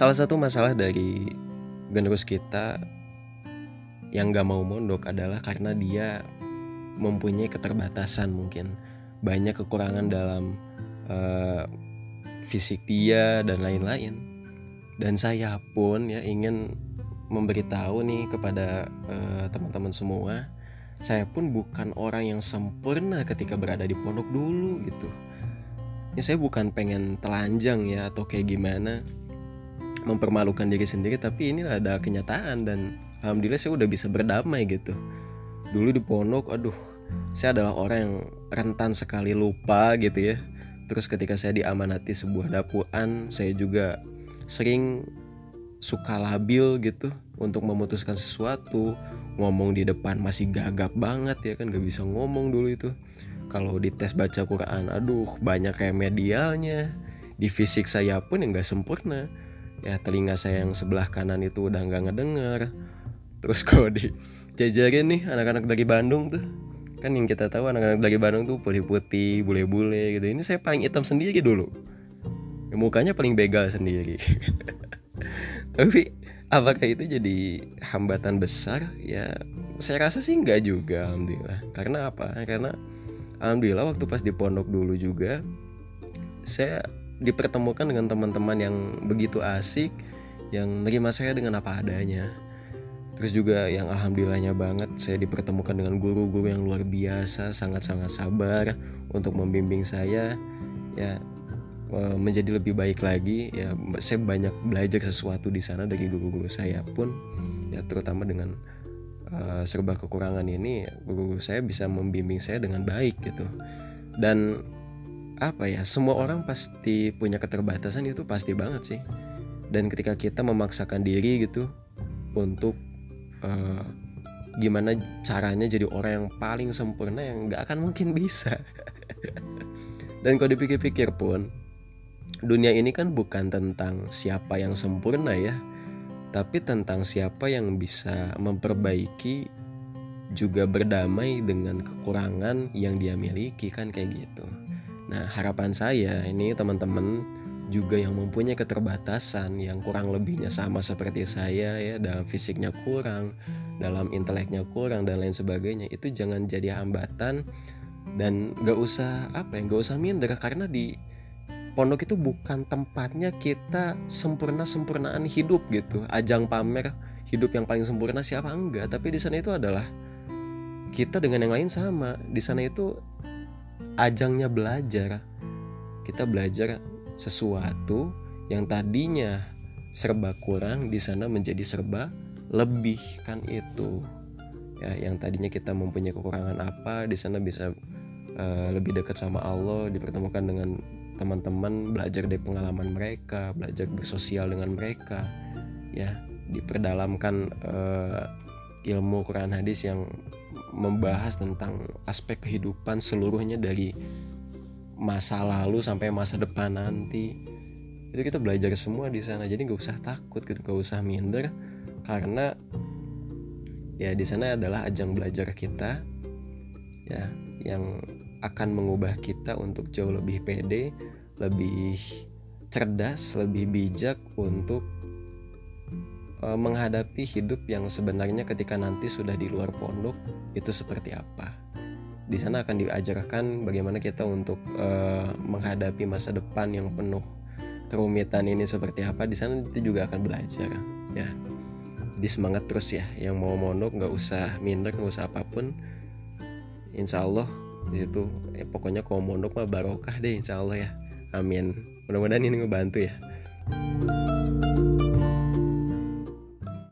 salah satu masalah dari generus kita yang gak mau mondok adalah karena dia mempunyai keterbatasan mungkin. Banyak kekurangan dalam uh, fisik dia dan lain-lain. Dan saya pun ya ingin memberitahu nih kepada uh, teman-teman semua saya pun bukan orang yang sempurna ketika berada di pondok dulu gitu. Ya saya bukan pengen telanjang ya atau kayak gimana mempermalukan diri sendiri tapi ini ada kenyataan dan alhamdulillah saya udah bisa berdamai gitu. Dulu di pondok aduh saya adalah orang yang rentan sekali lupa gitu ya. Terus ketika saya diamanati sebuah dapuan saya juga sering suka labil gitu untuk memutuskan sesuatu. Ngomong di depan masih gagap banget ya kan gak bisa ngomong dulu itu. Kalau di tes baca Quran aduh banyak remedialnya di fisik saya pun yang gak sempurna ya telinga saya yang sebelah kanan itu udah nggak ngedengar terus kalau di jajarin nih anak-anak dari Bandung tuh. Kan yang kita tahu anak-anak dari Bandung tuh putih putih bule-bule gitu. Ini saya paling hitam sendiri dulu. Ya, mukanya paling begal sendiri. Tapi apakah itu jadi hambatan besar? Ya saya rasa sih enggak juga alhamdulillah. Karena apa? Karena alhamdulillah waktu pas di pondok dulu juga saya dipertemukan dengan teman-teman yang begitu asik yang menerima saya dengan apa adanya. Terus juga yang alhamdulillahnya banget saya dipertemukan dengan guru-guru yang luar biasa sangat-sangat sabar untuk membimbing saya. Ya e, menjadi lebih baik lagi. Ya saya banyak belajar sesuatu di sana dari guru-guru saya pun. Ya terutama dengan uh, serba kekurangan ini guru, saya bisa membimbing saya dengan baik gitu. Dan apa ya semua orang pasti punya keterbatasan itu pasti banget sih. Dan ketika kita memaksakan diri gitu untuk uh, gimana caranya jadi orang yang paling sempurna yang nggak akan mungkin bisa. Dan kalau dipikir-pikir pun dunia ini kan bukan tentang siapa yang sempurna ya tapi tentang siapa yang bisa memperbaiki juga berdamai dengan kekurangan yang dia miliki kan kayak gitu Nah, harapan saya ini teman-teman juga yang mempunyai keterbatasan yang kurang lebihnya sama seperti saya ya dalam fisiknya kurang, dalam inteleknya kurang dan lain sebagainya itu jangan jadi hambatan dan gak usah apa ya gak usah minder karena di pondok itu bukan tempatnya kita sempurna sempurnaan hidup gitu. Ajang pamer hidup yang paling sempurna siapa? Enggak tapi di sana itu adalah kita dengan yang lain sama. Di sana itu ajangnya belajar. Kita belajar sesuatu yang tadinya serba kurang di sana menjadi serba lebih kan itu. Ya, yang tadinya kita mempunyai kekurangan apa di sana bisa uh, lebih dekat sama Allah, dipertemukan dengan teman-teman, belajar dari pengalaman mereka, belajar bersosial dengan mereka. Ya, diperdalamkan uh, ilmu Quran hadis yang membahas tentang aspek kehidupan seluruhnya dari masa lalu sampai masa depan nanti. Itu kita belajar semua di sana. Jadi nggak usah takut gitu nggak usah minder. Karena ya di sana adalah ajang belajar kita ya yang akan mengubah kita untuk jauh lebih pede lebih cerdas lebih bijak untuk menghadapi hidup yang sebenarnya ketika nanti sudah di luar pondok itu seperti apa. Di sana akan diajarkan bagaimana kita untuk uh, menghadapi masa depan yang penuh kerumitan ini seperti apa. Di sana kita juga akan belajar, ya. Jadi semangat terus ya, yang mau mondok nggak usah minder, nggak usah apa pun. Insya Allah di situ, ya, pokoknya kalau mondok mah barokah deh, insya Allah ya. Amin. Mudah-mudahan ini ngebantu ya. thank you